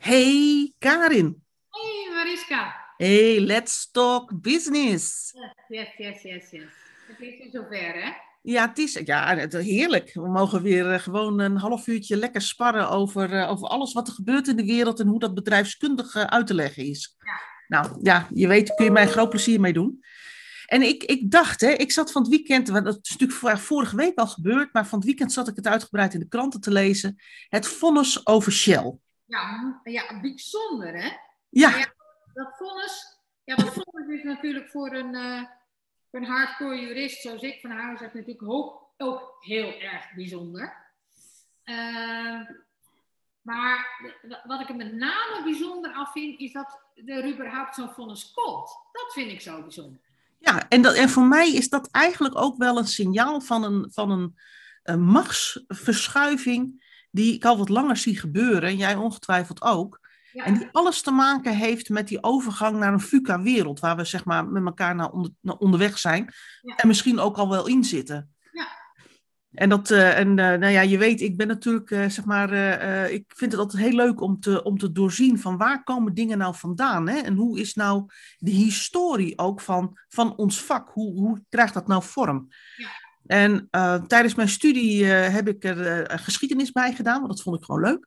Hey Karin. Hey Mariska. Hey, let's talk business. Yes, yes, yes, yes. Het is weer zover, hè? Ja, het is ja, het, heerlijk. We mogen weer eh, gewoon een half uurtje lekker sparren over, eh, over alles wat er gebeurt in de wereld en hoe dat bedrijfskundig eh, uit te leggen is. Ja. Nou ja, je weet, kun je mij groot plezier mee doen. En ik, ik dacht, hè, ik zat van het weekend, want dat is natuurlijk vorige week al gebeurd, maar van het weekend zat ik het uitgebreid in de kranten te lezen. Het vonnis over Shell. Ja, ja bijzonder, hè? Ja. Dat vonnis, ja, dat vonnis is natuurlijk voor een, eh, voor een hardcore jurist zoals ik van huis uit natuurlijk ook, ook heel erg bijzonder. Eh, maar wat ik er met name bijzonder aan vind, is dat er überhaupt zo'n vonnis komt. Dat vind ik zo bijzonder. Ja, en, dat, en voor mij is dat eigenlijk ook wel een signaal van een, van een, een machtsverschuiving die ik al wat langer zie gebeuren, en jij ongetwijfeld ook. Ja, En die alles te maken heeft met die overgang naar een VUCA-wereld, waar we zeg maar met elkaar naar, onder, naar onderweg zijn Ja. en misschien ook al wel in zitten. Ja. En, dat, eh, en eh, nou ja, je weet, ik ben natuurlijk, eh, zeg maar, ik vind het altijd heel leuk om te, om te doorzien van waar komen dingen nou vandaan? Hè? En hoe is nou de historie ook van, van ons vak? Hoe, hoe krijgt dat nou vorm? En eh, tijdens mijn studie eh, heb ik er eh, geschiedenis bij gedaan, want dat vond ik gewoon leuk.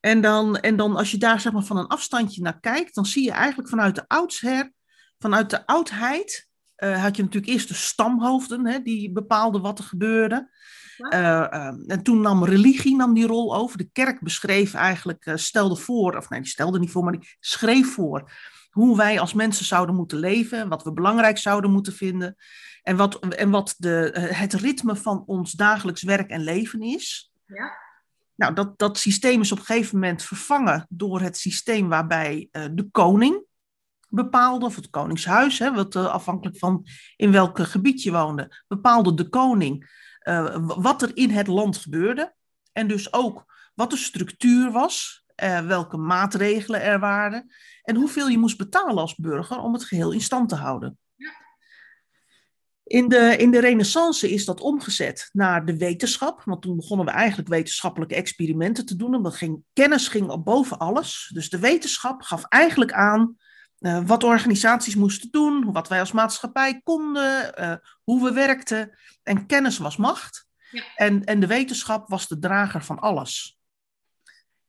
En dan, en dan als je daar zeg maar, van een afstandje naar kijkt, dan zie je eigenlijk vanuit de oudsher, vanuit de oudheid, had je natuurlijk eerst de stamhoofden, hè, die bepaalden wat er gebeurde. Ja. En toen nam religie nam die rol over. De kerk beschreef eigenlijk, stelde voor, of nee, die stelde niet voor, maar die schreef voor hoe wij als mensen zouden moeten leven, wat we belangrijk zouden moeten vinden en wat, en wat de, eh, het ritme van ons dagelijks werk en leven is. ja, Nou, dat, dat systeem is op een gegeven moment vervangen door het systeem waarbij eh, de koning bepaalde, of het koningshuis, hè, wat, eh, afhankelijk van in welk gebied je woonde, bepaalde de koning wat er in het land gebeurde. En dus ook wat de structuur was, welke maatregelen er waren en hoeveel je moest betalen als burger om het geheel in stand te houden. In de, in de renaissance is dat omgezet naar de wetenschap, want toen begonnen we eigenlijk wetenschappelijke experimenten te doen. En dat ging, kennis ging op boven alles. Dus de wetenschap gaf eigenlijk aan eh, wat organisaties moesten doen, wat wij als maatschappij konden, eh, hoe we werkten. En kennis was macht. Ja. En, en de wetenschap was de drager van alles.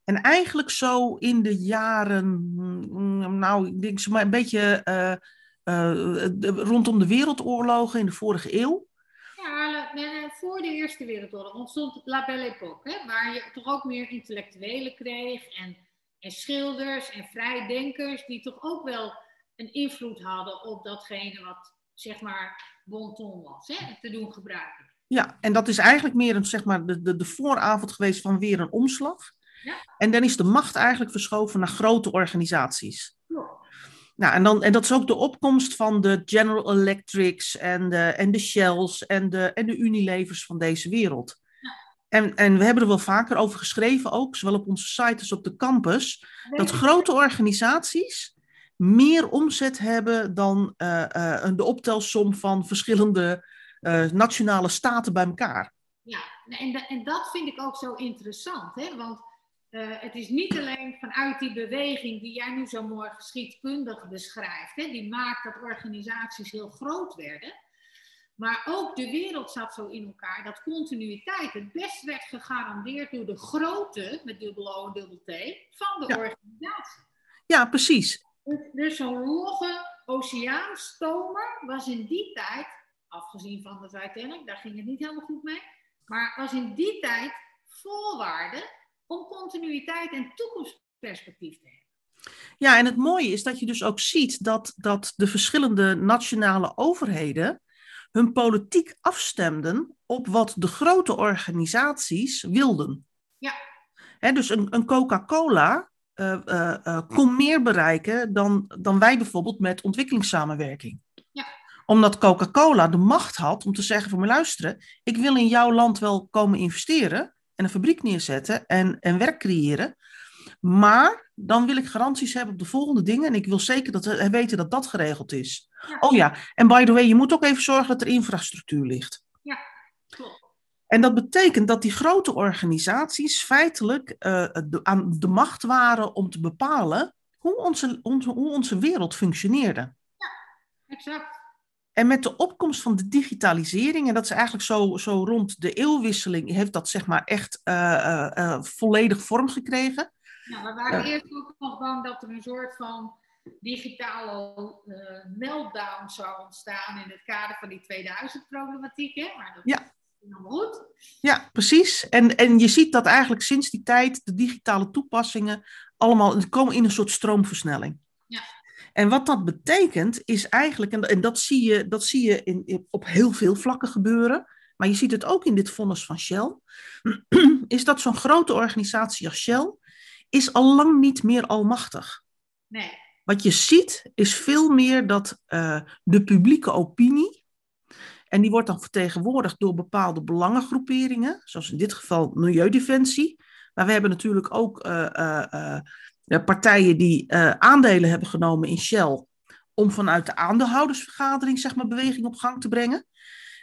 En eigenlijk zo in de jaren, mm, nou, ik denk zo maar een beetje eh, rondom de wereldoorlogen in de vorige eeuw. Ja, voor de Eerste Wereldoorlog ontstond La Belle Époque, hè, waar je toch ook meer intellectuelen kreeg en, en schilders en vrijdenkers die toch ook wel een invloed hadden op datgene wat zeg maar bon ton was, hè, te doen gebruiken. Ja, en dat is eigenlijk meer een, zeg maar, de, de, de vooravond geweest van weer een omslag. Ja. En dan is de macht eigenlijk verschoven naar grote organisaties. Klopt. Nou, en, dan, en dat is ook de opkomst van de General Electrics en de, en de Shells en de, en de Unilevers van deze wereld. En, en we hebben er wel vaker over geschreven, ook zowel op onze site als op de campus, dat grote organisaties meer omzet hebben dan eh, eh, de optelsom van verschillende eh, nationale staten bij elkaar. Ja, en, en dat vind ik ook zo interessant, hè? want eh, het is niet alleen vanuit die beweging die jij nu zo mooi geschiedkundig beschrijft, hè? die maakt dat organisaties heel groot werden, maar ook de wereld zat zo in elkaar dat continuïteit het best werd gegarandeerd door de grootte, met dubbel O en dubbel T, van de Ja. organisatie. Ja, precies. Dus- Dus zo'n logge oceaanstomer was in die tijd, afgezien van de Titanic, daar ging het niet helemaal goed mee, maar was in die tijd voorwaarde om continuïteit en toekomstperspectief te hebben. Ja, en het mooie is dat je dus ook ziet dat, dat de verschillende nationale overheden hun politiek afstemden op wat de grote organisaties wilden. Ja. Hè, dus een, een Coca-Cola eh, eh, eh, kon meer bereiken dan, dan wij bijvoorbeeld met ontwikkelingssamenwerking. Ja. Omdat Coca-Cola de macht had om te zeggen van, maar luisteren, ik wil in jouw land wel komen investeren en een fabriek neerzetten en, en werk creëren. Maar dan wil ik garanties hebben op de volgende dingen. En ik wil zeker dat we weten dat dat geregeld is. Ja. Oh ja, en by the way, je moet ook even zorgen dat er infrastructuur ligt. Klopt. En dat betekent dat die grote organisaties feitelijk uh, de, aan de macht waren om te bepalen hoe onze, onze, hoe onze wereld functioneerde. Ja, exact. En met de opkomst van de digitalisering, en dat is eigenlijk zo, zo rond de eeuwwisseling, heeft dat zeg maar echt uh, uh, volledig vorm gekregen. Nou, we waren eerst ook nog bang dat er een soort van digitale meltdown zou ontstaan in het kader van die 2000-problematiek. Maar dat ja. is goed. Ja, precies. En, en je ziet dat eigenlijk sinds die tijd de digitale toepassingen allemaal komen in een soort stroomversnelling. Ja. En wat dat betekent is eigenlijk, en, en dat zie je, dat zie je in, op heel veel vlakken gebeuren, maar je ziet het ook in dit vonnis van Shell, is dat zo'n grote organisatie als Shell is al lang niet meer almachtig. Nee. Wat je ziet is veel meer dat uh, de publieke opinie, en die wordt dan vertegenwoordigd door bepaalde belangengroeperingen, zoals in dit geval Milieudefensie, maar we hebben natuurlijk ook uh, uh, partijen die aandelen hebben genomen in Shell om vanuit de aandeelhoudersvergadering zeg maar, beweging op gang te brengen.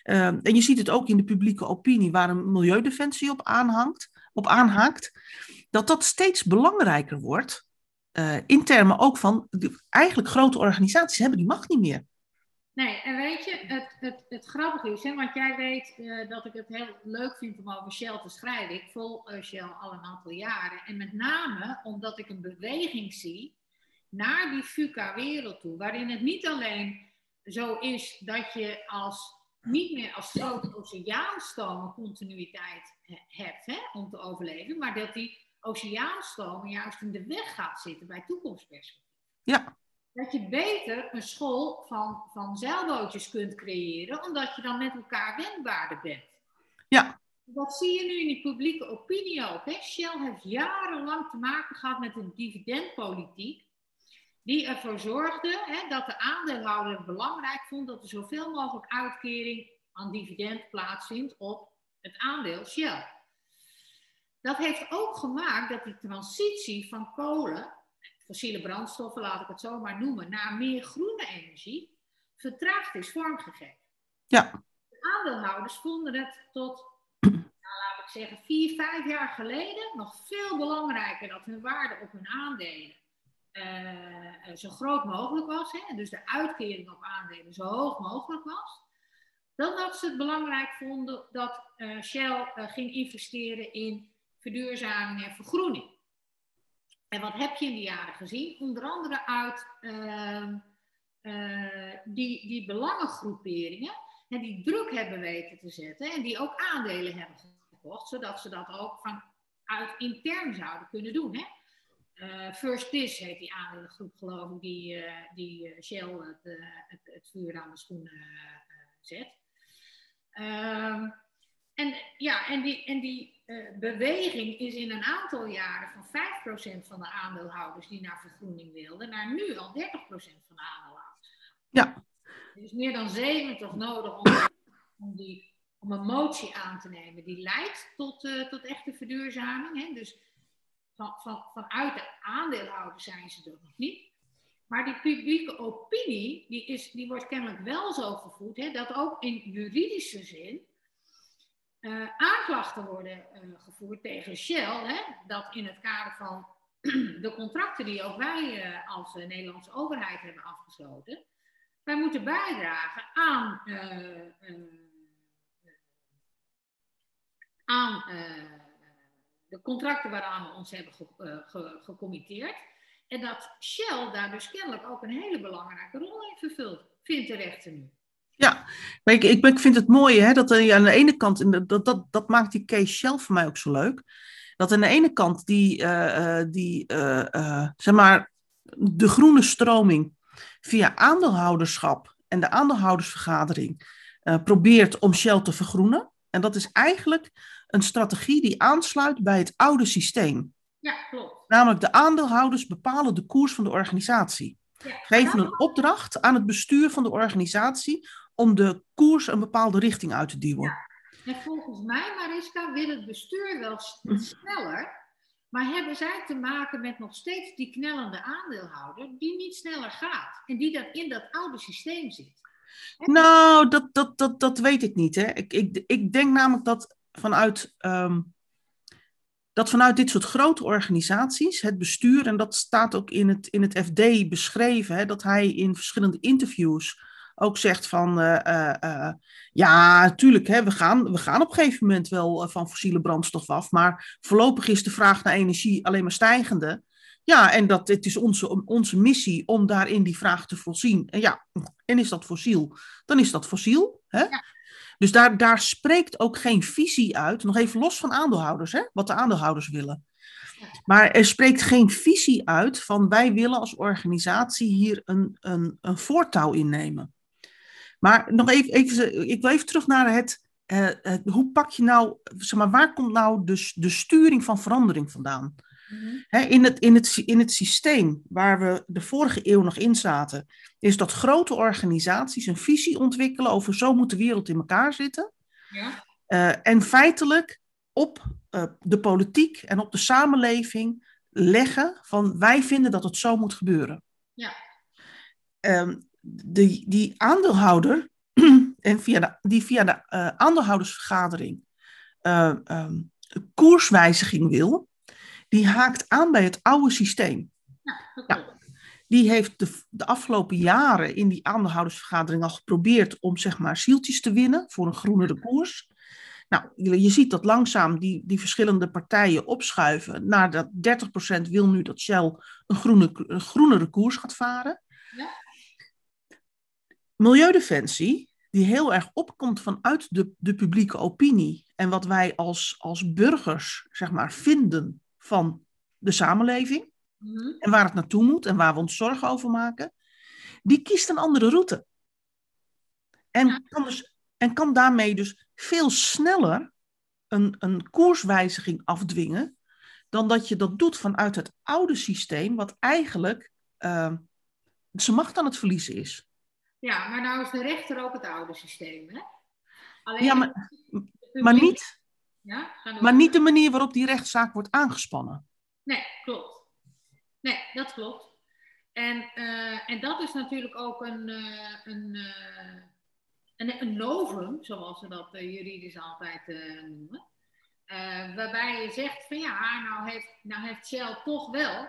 Ehm, en je ziet het ook in de publieke opinie waar een milieudefensie op, aanhangt, op aanhaakt, dat dat steeds belangrijker wordt. in termen ook van, eigenlijk grote organisaties hebben die macht niet meer. Nee, en weet je, het, het, het grappige is, hè, want jij weet uh, dat ik het heel leuk vind om over Shell te schrijven. Ik volg uh, Shell al een aantal jaren. En met name omdat ik een beweging zie naar die FUCA-wereld toe. Waarin het niet alleen zo is dat je als, niet meer als grote oceaanstromen continuïteit hebt hè, om te overleven. Maar dat die oceaanstromen juist in de weg gaat zitten bij toekomstperspectief. Ja, dat je beter een school van, van zeilbootjes kunt creëren, omdat je dan met elkaar wendbaarder bent. Ja. Dat zie je nu in die publieke opinie ook. Hè? Shell heeft jarenlang te maken gehad met een dividendpolitiek, die ervoor zorgde hè, dat de aandeelhouder het belangrijk vond dat er zoveel mogelijk uitkering aan dividend plaatsvindt op het aandeel Shell. Dat heeft ook gemaakt dat die transitie van kolen fossiele brandstoffen, laat ik het zo maar noemen, naar meer groene energie, vertraagd is vormgegeven. Ja. De aandeelhouders vonden het tot, nou, laat ik zeggen, vier, vijf jaar geleden nog veel belangrijker dat hun waarde op hun aandelen uh, zo groot mogelijk was. Hè? Dus de uitkering op aandelen zo hoog mogelijk was. Dan dat ze het belangrijk vonden dat uh, Shell uh, ging investeren in verduurzaming en vergroening. En wat heb je in die jaren gezien? Onder andere uit uh, uh, die, die belangengroeperingen en die druk hebben weten te zetten en die ook aandelen hebben gekocht, zodat ze dat ook vanuit intern zouden kunnen doen. Hè? Uh, First This heet die aandelengroep, geloof ik, die, uh, die Shell het, het, het, vuur aan de schoenen zet. Ehm, en ja, en die, en die uh, beweging is in een aantal jaren van 5% van de aandeelhouders die naar vergroening wilden, naar nu al 30% van de aandeelhouders. Ja. Er is meer dan 70 nodig om, om, die, om een motie aan te nemen die leidt tot, uh, tot echte verduurzaming. Hè? Dus van, van, vanuit de aandeelhouders zijn ze er nog niet. Maar die publieke opinie, die, is, die wordt kennelijk wel zo gevoed, hè, dat ook in juridische zin uh, aanklachten worden uh, gevoerd tegen Shell, hè, dat in het kader van de contracten die ook wij uh, als Nederlandse overheid hebben afgesloten, wij moeten bijdragen aan, aan de contracten waaraan we ons hebben ge, ge, gecommitteerd. En dat Shell daar dus kennelijk ook een hele belangrijke rol in vervult, vindt de rechter nu. Ja, maar ik, ik, ik vind het mooie hè, dat er aan de ene kant, dat, dat, dat maakt die case Shell voor mij ook zo leuk. Dat aan de ene kant die, uh, die uh, uh, zeg maar, de groene stroming via aandeelhouderschap en de aandeelhoudersvergadering probeert om Shell te vergroenen. En dat is eigenlijk een strategie die aansluit bij het oude systeem. Ja, klopt. Namelijk de aandeelhouders bepalen de koers van de organisatie. Ja, geven een opdracht aan het bestuur van de organisatie om de koers een bepaalde richting uit te duwen. Ja. En volgens mij, Mariska, wil het bestuur wel hm. sneller, maar hebben zij te maken met nog steeds die knellende aandeelhouder die niet sneller gaat en die dat in dat oude systeem zit. Nou, dat, dat, dat, dat weet ik niet. Hè. Ik, ik, ik denk namelijk dat vanuit, ehm, dat vanuit dit soort grote organisaties, het bestuur, en dat staat ook in het, in het FD beschreven, hè, dat hij in verschillende interviews ook zegt van, uh, uh, ja, natuurlijk, hè, we, gaan, we gaan op een gegeven moment wel van fossiele brandstof af, maar voorlopig is de vraag naar energie alleen maar stijgende. Ja, en dat het is onze, onze missie om daarin die vraag te voorzien. En ja, en is dat fossiel? Dan is dat fossiel. Hè? Dus daar, daar spreekt ook geen visie uit, nog even los van aandeelhouders, hè, wat de aandeelhouders willen. Maar er spreekt geen visie uit van wij willen als organisatie hier een, een, een voortouw innemen. Maar nog even, even, ik wil even terug naar het, uh, het hoe pak je nou, zeg maar, waar komt nou de, de sturing van verandering vandaan? Mhm. in, het, in, het, in het systeem waar we de vorige eeuw nog in zaten, is dat grote organisaties een visie ontwikkelen over zo moet de wereld in elkaar zitten. Ja. Uh, en feitelijk op uh, de politiek en op de samenleving leggen van wij vinden dat het zo moet gebeuren. Ja. Um, de, die aandeelhouder, en via de, die via de uh, aandeelhoudersvergadering um, koerswijziging wil, die haakt aan bij het oude systeem. Ja, die heeft de, de afgelopen jaren in die aandeelhoudersvergadering al geprobeerd om zeg maar zieltjes te winnen voor een groenere koers. Nou, je ziet dat langzaam die, die verschillende partijen opschuiven naar dat 30% wil nu dat Shell een, groene, een groenere koers gaat varen. Ja. Milieudefensie, die heel erg opkomt vanuit de, de publieke opinie en wat wij als, als burgers zeg maar, vinden van de samenleving mhm. en waar het naartoe moet en waar we ons zorgen over maken, die kiest een andere route. En, kan, dus, en kan daarmee dus veel sneller een, een koerswijziging afdwingen dan dat je dat doet vanuit het oude systeem, wat eigenlijk uh, zijn macht aan het verliezen is. Ja, maar nou is de rechter ook het oude systeem, hè? Alleen ja, maar, maar niet, ja? Maar niet de manier waarop die rechtszaak wordt aangespannen. Nee, klopt. Nee, dat klopt. En, uh, en dat is natuurlijk ook een, uh, een, uh, een, een, novum, zoals we dat juridisch altijd noemen. waarbij je zegt van ja, nou heeft, nou heeft Shell toch wel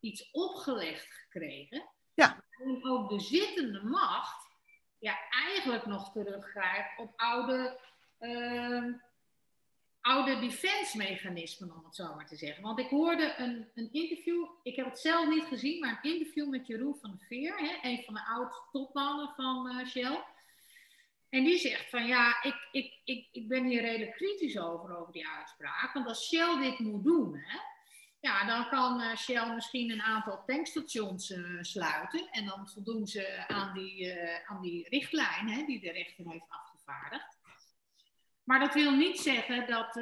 iets opgelegd gekregen. Ja. En ook de zittende macht ja, eigenlijk nog teruggrijpt op oude uh, oude defense-mechanismen, om het zo maar te zeggen. Want ik hoorde een, een interview, ik heb het zelf niet gezien, maar een interview met Jeroen van Veer, hè, een van de oud-topmannen van uh, Shell. En die zegt van ja, ik, ik, ik, ik ben hier redelijk kritisch over, over die uitspraak. Want als Shell dit moet doen, hè, ja, dan kan uh, Shell misschien een aantal tankstations uh, sluiten. En dan voldoen ze aan die, uh, aan die richtlijn hè, die de rechter heeft afgevaardigd. Maar dat wil niet zeggen dat,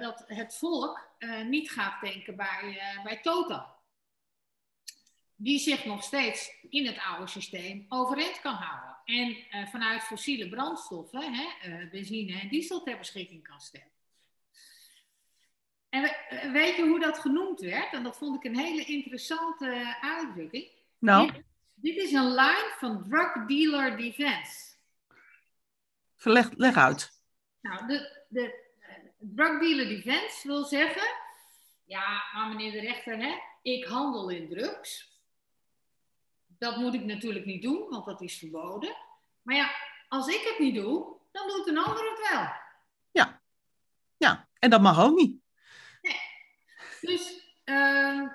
dat het volk niet gaat denken bij, bij Total. Die zich nog steeds in het oude systeem overeind kan houden. En vanuit fossiele brandstoffen, hè, benzine en diesel ter beschikking kan stellen. En weet je hoe dat genoemd werd? En dat vond ik een hele interessante uitdrukking. Nou. Dit, dit is een line van Drug Dealer Defense. Verleg leg uit. Nou, de, de drug dealer defense wil zeggen, ja, maar meneer de rechter, hè, ik handel in drugs. Dat moet ik natuurlijk niet doen, want dat is verboden. Maar ja, als ik het niet doe, dan doet een ander het wel. Ja, ja. en dat mag ook niet. Dus uh,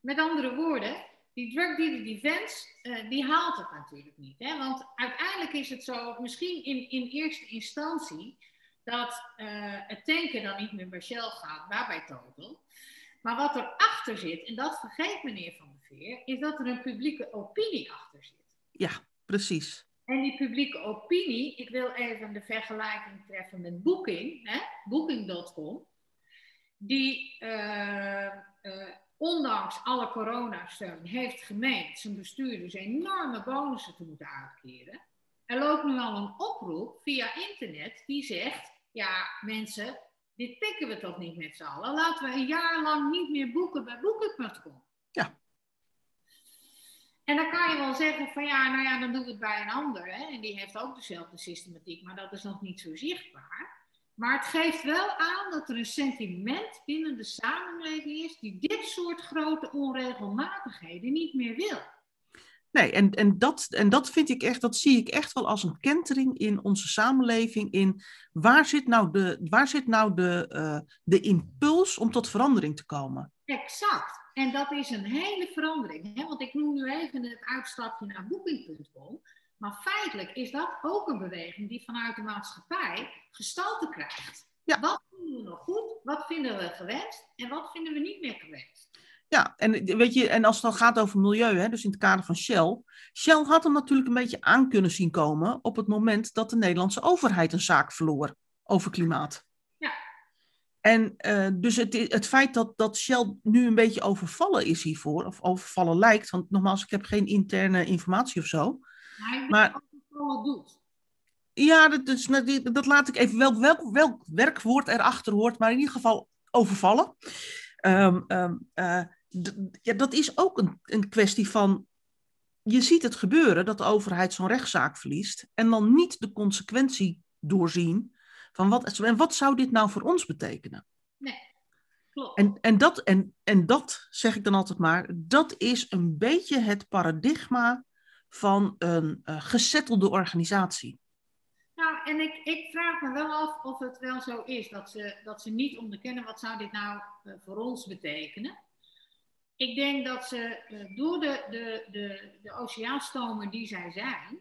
met andere woorden, die drug dealer defense, uh, die haalt het natuurlijk niet. Hè? Want uiteindelijk is het zo, misschien in, in eerste instantie, dat uh, het tanken dan niet meer bij Shell gaat, maar bij Total. Maar wat erachter zit, en dat vergeet meneer Van der Veer, is dat er een publieke opinie achter zit. Ja, precies. En die publieke opinie, ik wil even de vergelijking treffen met Booking, Booking.com, die uh, uh, ondanks alle coronasteun heeft gemeend zijn bestuurders enorme bonussen te moeten uitkeren. Er loopt nu al een oproep via internet die zegt: ja, mensen, dit pikken we toch niet met z'n allen. Laten we een jaar lang niet meer boeken bij boeken.com. Ja. En dan kan je wel zeggen van ja, nou ja, dan doen we het bij een ander. Hè? En die heeft ook dezelfde systematiek, maar dat is nog niet zo zichtbaar. Maar het geeft wel aan dat er een sentiment binnen de samenleving is die dit soort grote onregelmatigheden niet meer wil. Nee, en, en, dat, en dat vind ik echt, dat zie ik echt wel als een kentering in onze samenleving. In waar zit nou de, waar zit nou de, uh, de impuls om tot verandering te komen? Exact. En dat is een hele verandering. Hè? Want ik noem nu even het uitstapje naar booking.com. Maar feitelijk is dat ook een beweging die vanuit de maatschappij gestalte krijgt. Ja. Wat vinden we nog goed? Wat vinden we gewenst? En wat vinden we niet meer gewenst? Ja, en, weet je, en als het dan gaat over milieu, hè, dus in het kader van Shell. Shell had hem natuurlijk een beetje aan kunnen zien komen op het moment dat de Nederlandse overheid een zaak verloor over klimaat. Ja. En uh, dus het, het feit dat, dat Shell nu een beetje overvallen is hiervoor, of overvallen lijkt, want nogmaals, ik heb geen interne informatie of zo. Maar, wat doet. Ja, dat, dus, dat laat ik even wel welk, welk werkwoord erachter hoort, maar in ieder geval overvallen. Um, um, uh, ja, dat is ook een, een kwestie van. Je ziet het gebeuren dat de overheid zo'n rechtszaak verliest en dan niet de consequentie doorzien van wat, en wat zou dit nou voor ons betekenen? Nee, klopt. En, en, dat, en, en dat zeg ik dan altijd maar, dat is een beetje het paradigma van een uh, gesettelde organisatie. Nou, en ik, ik vraag me wel af of het wel zo is dat ze, dat ze niet onderkennen wat zou dit nou uh, voor ons betekenen ik denk dat ze uh, door de, de, de, de oceaanstomen die zij zijn,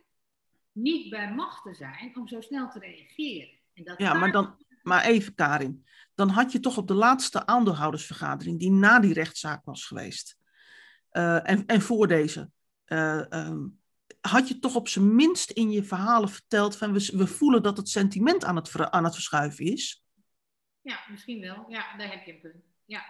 niet bij machten zijn om zo snel te reageren. En dat ja, maar, dan, maar even Karin, dan had je toch op de laatste aandeelhoudersvergadering, die na die rechtszaak was geweest, uh, en, en voor deze, uh, um, had je toch op zijn minst in je verhalen verteld van we, we voelen dat het sentiment aan het, aan het verschuiven is? Ja, misschien wel. Ja, daar heb je een punt. Ja.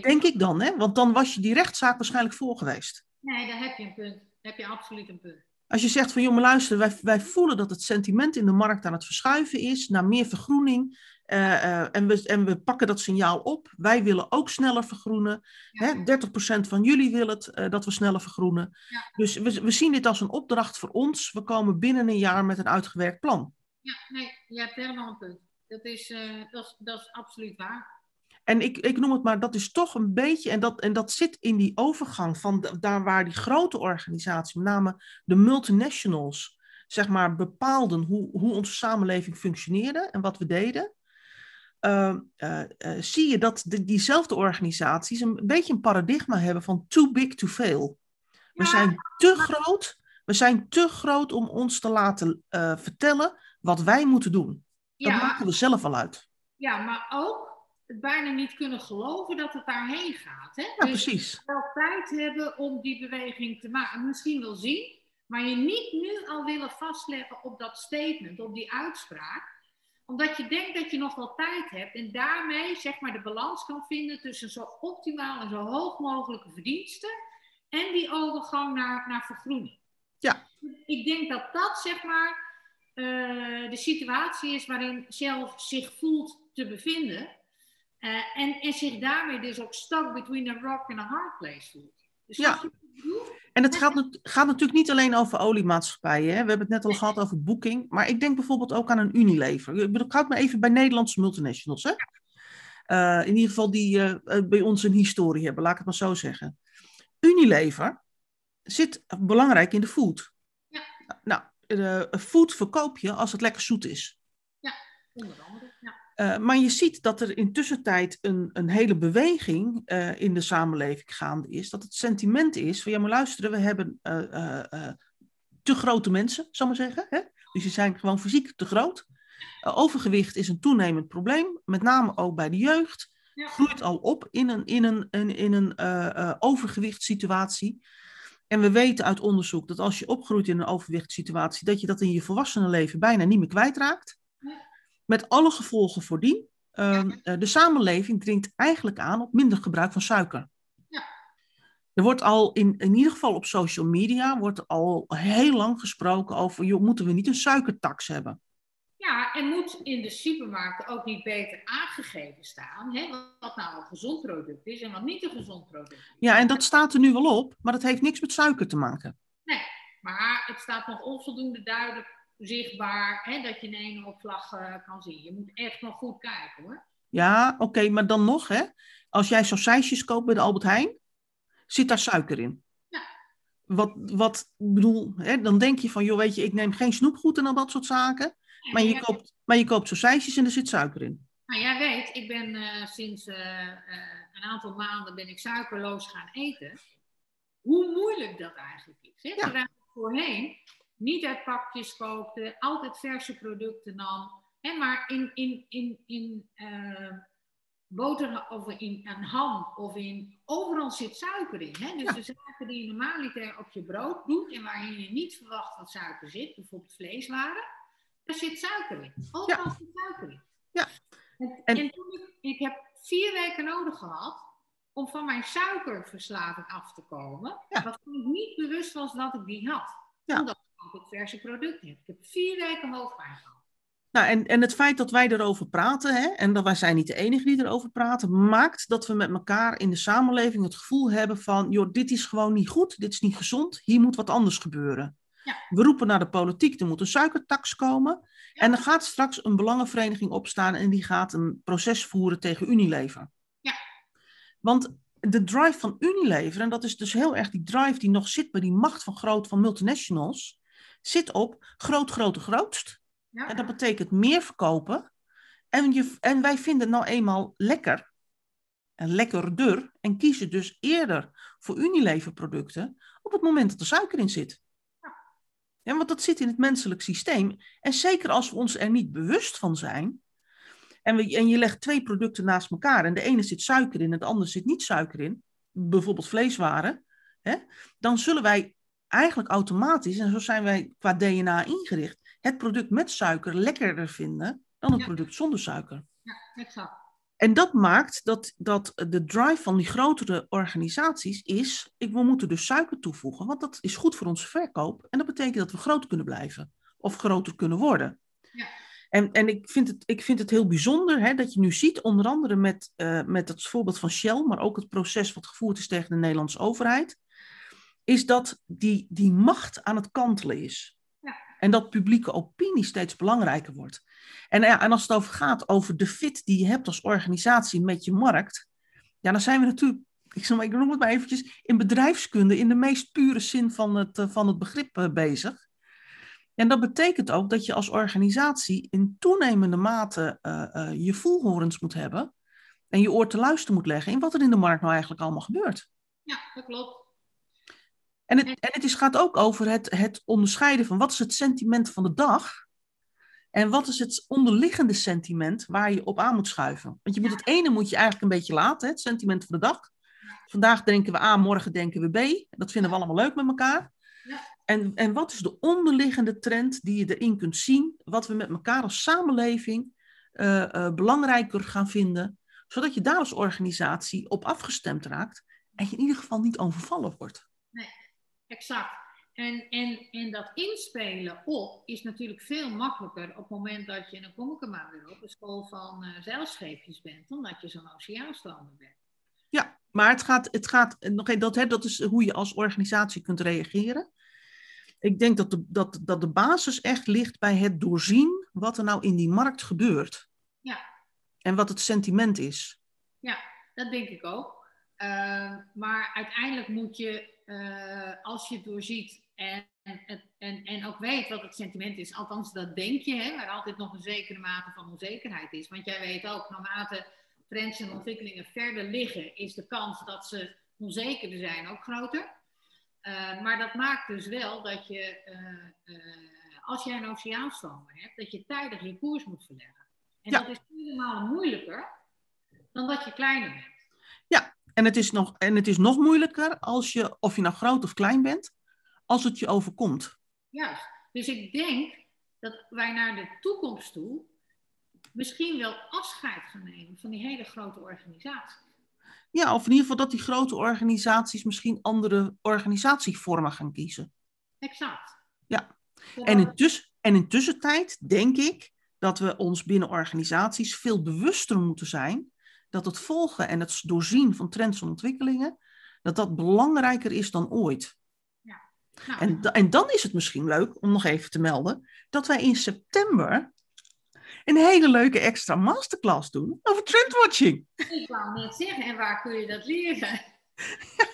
Denk ik dan, hè? Want dan was je die rechtszaak waarschijnlijk voor geweest. Nee, daar heb je een punt. Daar heb je absoluut een punt. Als je zegt van, maar luister, wij, wij voelen dat het sentiment in de markt aan het verschuiven is naar meer vergroening. Uh, uh, en, we, en we pakken dat signaal op. Wij willen ook sneller vergroenen. Ja. Hè? 30% van jullie willen het, uh, dat we sneller vergroenen. Ja. Dus we, we zien dit als een opdracht voor ons. We komen binnen een jaar met een uitgewerkt plan. Ja, nee, je hebt helemaal een punt. Dat is, dat is, dat is absoluut waar. En ik, ik noem het maar, dat is toch een beetje, en dat, en dat zit in die overgang van daar waar die grote organisaties, met name de multinationals, zeg maar, bepaalden hoe, hoe onze samenleving functioneerde en wat we deden. Uh, uh, uh, zie je dat de, diezelfde organisaties een beetje een paradigma hebben van too big to fail. We zijn te groot, we zijn te groot om ons te laten vertellen wat wij moeten doen. Dat maken we zelf al uit. Ja, maar ook bijna niet kunnen geloven dat het daarheen gaat. Hè? Ja, dus precies. wel tijd hebben om die beweging te maken. Misschien wel zien, maar je niet nu al willen vastleggen op dat statement, op die uitspraak. Omdat je denkt dat je nog wel tijd hebt en daarmee zeg maar de balans kan vinden tussen zo optimaal en zo hoog mogelijke verdiensten en die overgang naar, naar vergroening. Ja. Ik denk dat dat zeg maar uh, de situatie is waarin Shell zich voelt te bevinden. Uh, en, en zich daarmee dus ook stuck between a rock and a hard place voelt. Dus ja. En het gaat, gaat, natuurlijk niet alleen over oliemaatschappijen. Hè? We hebben het net al gehad over boeking. Maar ik denk bijvoorbeeld ook aan een Unilever. Ik, bedoel, ik houd me even bij Nederlandse multinationals. Hè? Uh, in ieder geval die uh, bij ons een historie hebben, laat ik het maar zo zeggen. Unilever zit belangrijk in de food. Ja. Nou, de food verkoop je als het lekker zoet is. Ja, onder andere. Ja. Uh, maar je ziet dat er intussen tijd een, een hele beweging uh, in de samenleving gaande is. Dat het sentiment is van ja, maar luisteren, we hebben uh, te grote mensen, zal maar zeggen. Hè? Dus die zijn gewoon fysiek te groot. overgewicht is een toenemend probleem, met name ook bij de jeugd. Ja. Groeit al op in een, in een, in, in een overgewichtssituatie. En we weten uit onderzoek dat als je opgroeit in een overgewichtssituatie, dat je dat in je volwassenenleven bijna niet meer kwijtraakt. Met alle gevolgen voor dien. Uh, de samenleving dringt eigenlijk aan op minder gebruik van suiker. Ja. Er wordt al in, in ieder geval op social media wordt al heel lang gesproken over, joh, moeten we niet een suikertax hebben? Ja, en moet in de supermarkten ook niet beter aangegeven staan hè, wat nou een gezond product is en wat niet een gezond product is. Ja, en dat staat er nu wel op, maar dat heeft niks met suiker te maken. Nee, maar het staat nog onvoldoende duidelijk zichtbaar hè, dat je in één opslag uh, kan zien. Je moet echt nog goed kijken hoor. Ja, oké, maar dan nog hè. Als jij sausijsjes koopt bij de Albert Heijn, zit daar suiker in. Ja. Wat, wat bedoel, hè, dan denk je van, joh, weet je, ik neem geen snoepgoed en al dat soort zaken. Ja, Maar je, koopt, maar je koopt sausijsjes en er zit suiker in. Nou, jij weet, ik ben eh, sinds eh, eh, een aantal maanden ben ik suikerloos gaan eten. Hoe moeilijk dat eigenlijk is. Hè? Ja. Terwijl voorheen niet uit pakjes koopte, altijd verse producten nam. Hè? Maar in, in, in, in eh, boter of in een ham of in overal zit suiker in. Hè? Dus Ja. de zaken die je normaliter op je brood doet en waarin je niet verwacht dat suiker zit, bijvoorbeeld vleeswaren, daar zit suiker in. Overal zit suiker in. Ja. En, En- en toen ik, ik heb vier weken nodig gehad om van mijn suikerverslaving af te komen, Ja. waarvan ik niet bewust was dat ik die had. Ja. Omdat ik altijd verse producten heb. Ik heb vier weken hoofdpijn gehad. Nou, en, en het feit dat wij erover praten, hè, en dat wij zijn niet de enigen die erover praten, maakt dat we met elkaar in de samenleving het gevoel hebben van, joh, dit is gewoon niet goed, dit is niet gezond, hier moet wat anders gebeuren. Ja. We roepen naar de politiek, er moet een suikertax komen. Ja. En er gaat straks een belangenvereniging opstaan en die gaat een proces voeren tegen Unilever. Ja. Want de drive van Unilever, en dat is dus heel erg die drive die nog zit bij die macht van groot van multinationals, zit op groot, grote, grootst. Ja. En dat betekent meer verkopen. En, je, en wij vinden het nou eenmaal lekker. En lekkerder. En kiezen dus eerder voor Unilever producten op het moment dat er suiker in zit. Ja, want dat zit in het menselijk systeem. En zeker als we ons er niet bewust van zijn. En, we, en je legt twee producten naast elkaar. En de ene zit suiker in en de andere zit niet suiker in. Bijvoorbeeld vleeswaren. Hè, dan zullen wij eigenlijk automatisch, en zo zijn wij qua DNA ingericht, het product met suiker lekkerder vinden dan het Ja. product zonder suiker. Ja, exact. En dat maakt dat, dat de drive van die grotere organisaties is, ik, we moeten dus suiker toevoegen, want dat is goed voor onze verkoop. En dat betekent dat we groot kunnen blijven of groter kunnen worden. Ja. En, en ik, vind het, ik vind het heel bijzonder hè, dat je nu ziet, onder andere met, eh, met het voorbeeld van Shell, maar ook het proces wat gevoerd is tegen de Nederlandse overheid, is dat die, die macht aan het kantelen is. Ja. En dat publieke opinie steeds belangrijker wordt. En, ja, en als het over gaat over de fit die je hebt als organisatie met je markt, ja, dan zijn we natuurlijk, ik, zeg maar, ik noem het maar eventjes, in bedrijfskunde in de meest pure zin van het, eh, van het begrip eh, bezig. En dat betekent ook dat je als organisatie in toenemende mate eh, je voelhorens moet hebben en je oor te luisteren moet leggen in wat er in de markt nou eigenlijk allemaal gebeurt. Ja, dat klopt. En het, en het is, gaat ook over het, het onderscheiden van wat is het sentiment van de dag en wat is het onderliggende sentiment waar je op aan moet schuiven. Want je moet het ene moet je eigenlijk een beetje laten, het sentiment van de dag. Vandaag denken we A, morgen denken we B. Dat vinden we allemaal leuk met elkaar. En, en wat is de onderliggende trend die je erin kunt zien, wat we met elkaar als samenleving eh, eh, belangrijker gaan vinden, zodat je daar als organisatie op afgestemd raakt en je in ieder geval niet overvallen wordt. Exact. En, en, en dat inspelen op is natuurlijk veel makkelijker op het moment dat je, en dan kom ik er maar weer op, een school van eh zeilscheepjes bent, dan dat je zo'n oceaanstander bent. Ja, maar het gaat, het gaat nog een, dat, hè, dat is hoe je als organisatie kunt reageren. Ik denk dat de, dat, dat de basis echt ligt bij het doorzien wat er nou in die markt gebeurt. Ja. En wat het sentiment is. Ja, dat denk ik ook. Uh, maar uiteindelijk moet je, uh, als je het doorziet en, en, en, en ook weet wat het sentiment is, althans dat denk je, hè, waar altijd nog een zekere mate van onzekerheid is. Want jij weet ook, naarmate trends en ontwikkelingen verder liggen, is de kans dat ze onzekerder zijn ook groter. Uh, maar dat maakt dus wel dat je, uh, als jij een oceaanstromer hebt, dat je tijdig je koers moet verleggen. En Ja. dat is helemaal moeilijker dan dat je kleiner bent. Ja, en het, is nog, en het is nog moeilijker als je, of je nou groot of klein bent, als het je overkomt. Juist. Dus ik denk dat wij naar de toekomst toe misschien wel afscheid gaan nemen van die hele grote organisatie. Ja, of in ieder geval dat die grote organisaties misschien andere organisatievormen gaan kiezen. Exact. Ja. En intussen, en in tussentijd denk ik dat we ons binnen organisaties veel bewuster moeten zijn dat het volgen en het doorzien van trends en ontwikkelingen, dat dat belangrijker is dan ooit. Ja. Nou, en, en dan is het misschien leuk om nog even te melden dat wij in september een hele leuke extra masterclass doen over trendwatching. Ik wou net zeggen, en waar kun je dat leren?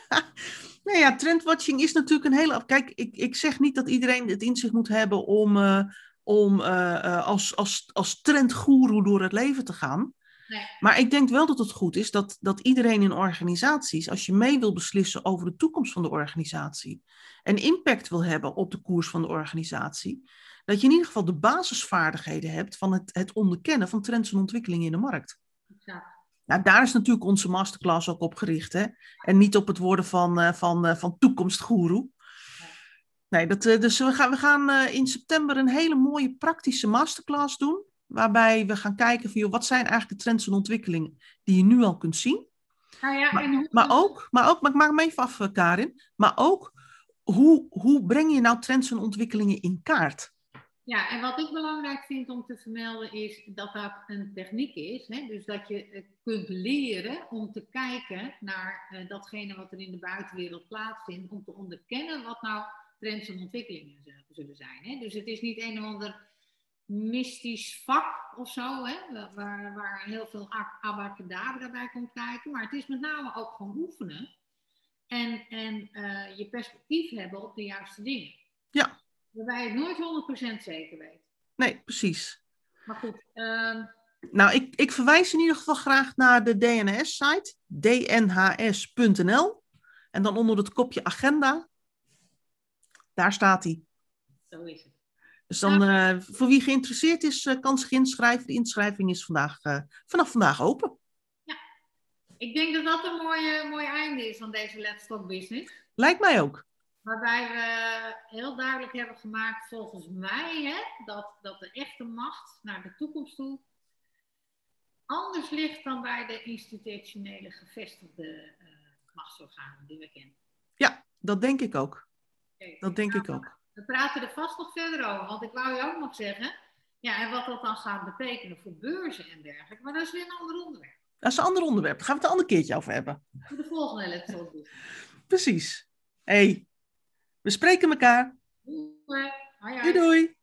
nou ja, trendwatching is natuurlijk een hele. Kijk, ik, ik zeg niet dat iedereen het inzicht moet hebben om, uh, om uh, als, als, als trendgoeroe door het leven te gaan. Nee. Maar ik denk wel dat het goed is dat, dat iedereen in organisaties, als je mee wil beslissen over de toekomst van de organisatie en impact wil hebben op de koers van de organisatie, dat je in ieder geval de basisvaardigheden hebt van het, het onderkennen van trends en ontwikkelingen in de markt. Ja. Nou, daar is natuurlijk onze masterclass ook op gericht. Hè? En niet op het worden van, uh, van, uh, van toekomstgoeroe. Nee, dat, uh, dus we gaan, we gaan in september een hele mooie praktische masterclass doen. Waarbij we gaan kijken van, joh, wat zijn eigenlijk de trends en ontwikkelingen die je nu al kunt zien. Nou ja, maar, en maar, ook, maar ook, maar ik maak hem even af, Karin. Maar ook, hoe, hoe breng je nou trends en ontwikkelingen in kaart? Ja, en wat ik belangrijk vind om te vermelden is dat dat een techniek is. Hè? Dus dat je kunt leren om te kijken naar uh, datgene wat er in de buitenwereld plaatsvindt. Om te onderkennen wat nou trends en ontwikkelingen zullen zijn. Hè? Dus het is niet een of ander mystisch vak of zo, hè? Waar, waar heel veel abacadabra bij komt kijken. Maar het is met name ook gewoon oefenen. En, en uh, je perspectief hebben op de juiste dingen. Ja, Waarbij je het nooit 100% zeker weet. Nee, precies. Maar goed. Uh... Nou, ik, ik verwijs in ieder geval graag naar de DNS-site, dnhs.nl. En dan onder het kopje agenda, daar staat hij. Zo is het. Dus dan, uh, voor wie geïnteresseerd is, uh, kan zich inschrijven. De inschrijving is vandaag, uh, vanaf vandaag open. Ja, ik denk dat dat een mooie, mooi einde is van deze Let's Talk Business. Lijkt mij ook. Waarbij we heel duidelijk hebben gemaakt, volgens mij, hè, dat, dat de echte macht naar de toekomst toe anders ligt dan bij de institutionele gevestigde machtsorganen die we kennen. Ja, dat denk ik ook. dat denk nou, ik ook. We praten er vast nog verder over, want ik wou je ook nog zeggen, ja, en wat dat dan gaat betekenen voor beurzen en dergelijke, maar dat is weer een ander onderwerp. Dat is een ander onderwerp, daar gaan we het een ander keertje over hebben. Voor de volgende elektronische. Precies. hey, we spreken elkaar. Doei. Doei doei.